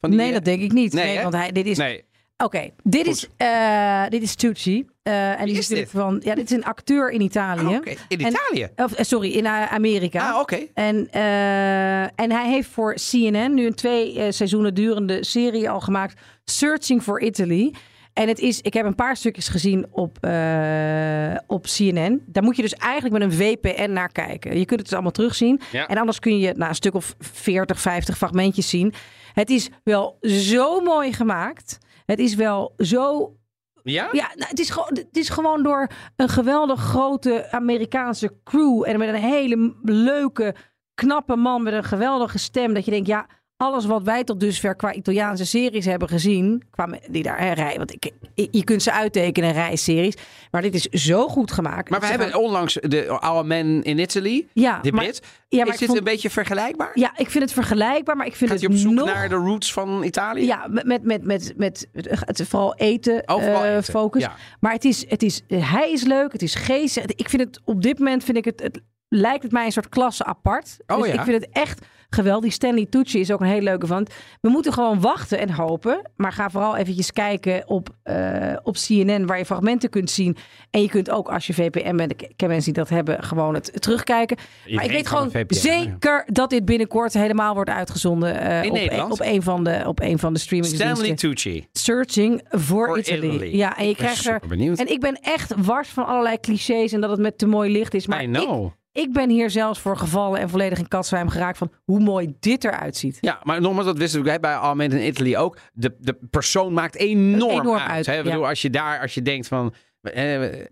Van die,
Nee,
eh,
dat denk ik niet.
Nee,
Nee,
hè?
want hij, dit is...
Nee,
Oké, dit, is, eh, dit is Tucci. Eh, en die
is
van. Ja, dit is een acteur in Italië.
Ah, oké. In
En-
Italië?
Of, eh, sorry, in Amerika.
Ah, oké.
En, eh, en hij heeft voor CNN nu een twee eh, seizoenen durende serie al gemaakt. Searching for Italy. En het is, ik heb een paar stukjes gezien op, eh, op CNN. Daar moet je dus eigenlijk met een VPN naar kijken. Je kunt het dus allemaal terugzien.
Ja.
En anders kun je nou, een stuk of 40, 50 fragmentjes zien. Het is wel zo mooi gemaakt. Het is wel zo
Ja?
ja, nou, het, is gewoon, het is gewoon door een geweldig grote Amerikaanse crew. En met een hele leuke, knappe man met een geweldige stem. Dat je denkt, ja, alles wat wij tot dusver qua Italiaanse series hebben gezien. Qua die daar hè, rij, want ik, je- kunt ze uittekenen, rijseries. Maar dit is zo goed gemaakt.
Maar we hebben
gaan-
onlangs de Our Man in Italy.
Ja,
De
maar-
Brit.
ja, maar
is dit
vond-
een beetje vergelijkbaar?
Ja, ik vind het vergelijkbaar, maar ik vind
Gaat
het
op zoek
nog...
naar de roots van Italië?
Ja, met, met, met, met, met het vooral eten,
Oh, vooral eten,
focus.
ja.
Maar het is, het is, hij is leuk, het is geestig. Ik vind het op dit moment, vind ik het, het lijkt het mij een soort klasse apart.
Oh,
dus
ja.
ik vind het echt geweldig. Die Stanley Tucci is ook een hele leuke van. We moeten gewoon wachten en hopen. Maar ga vooral eventjes kijken op, eh, op CNN waar je fragmenten kunt zien. En je kunt ook als je VPN bent, ik ken mensen die dat hebben, gewoon het terugkijken. maar ik weet gewoon
ja.
zeker dat dit binnenkort helemaal wordt uitgezonden. eh,
In
op,
Nederland?
op een van de, op een van de streamingsdiensten.
Stanley Tucci.
Searching for,
For
Italy.
Italy.
Ja, en je
Ik ben
krijgt er.
superbenieuwd.
En ik ben echt wars van allerlei clichés en dat het met te mooi licht is. Maar
I know.
ik ben hier zelfs voor gevallen en volledig in katzwijm geraakt van hoe mooi dit eruit ziet.
Ja, maar nogmaals, dat wisten we bij Man in Italy ook. De, de persoon maakt enorm,
Enorm
uit.
uit,
hè? Ik
ja.
bedoel, als je daar, als je denkt van... eh,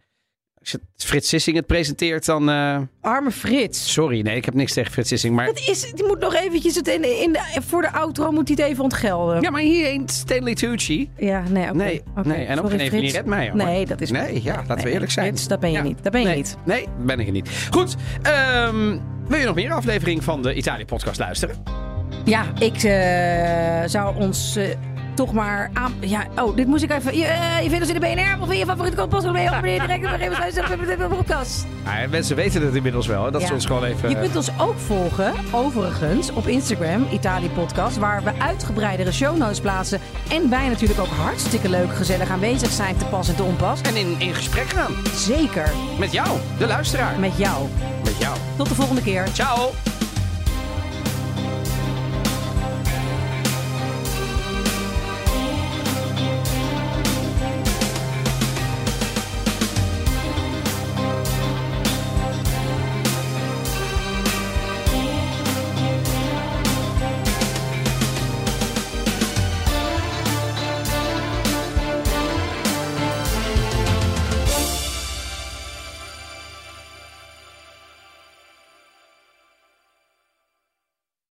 als Frits Sissing het presenteert, dan... eh,
Arme Frits.
sorry, nee, ik heb niks tegen Frits Sissing, maar...
Het is, die moet nog eventjes het in, in de, voor de outro moet hij het even ontgelden.
Ja, maar hier ain't Stanley Tucci.
Ja, nee, oké.
Nee,
Oké,
nee, en ook geen. Red Meijer, hoor.
Nee, dat is
Nee, ja, laten we eerlijk zijn.
Frits, dat ben je
Ja.
niet. Dat ben je
nee,
niet.
Nee, ben ik niet. Goed, ehm, wil je nog meer aflevering van de Italië-podcast luisteren?
Ja, ik eh, zou ons eh, toch maar aan... Ja, oh, dit moest ik even... Je, eh, je vindt ons in de BNR of in [laughs] je favoriete podcast? Of ben je ook direct nog even luisteren op de podcast?
Ja, mensen weten het inmiddels wel, hè, dat
Ja.
ze ons gewoon even...
Je kunt ons ook volgen, overigens, op Instagram, Italië Podcast, waar we uitgebreidere show notes plaatsen. En wij natuurlijk ook hartstikke leuk gezellig aanwezig zijn, te pas en te onpas.
En in, in gesprek gaan
Zeker
met jou, de luisteraar.
met jou.
Met jou.
Tot de volgende keer.
Ciao!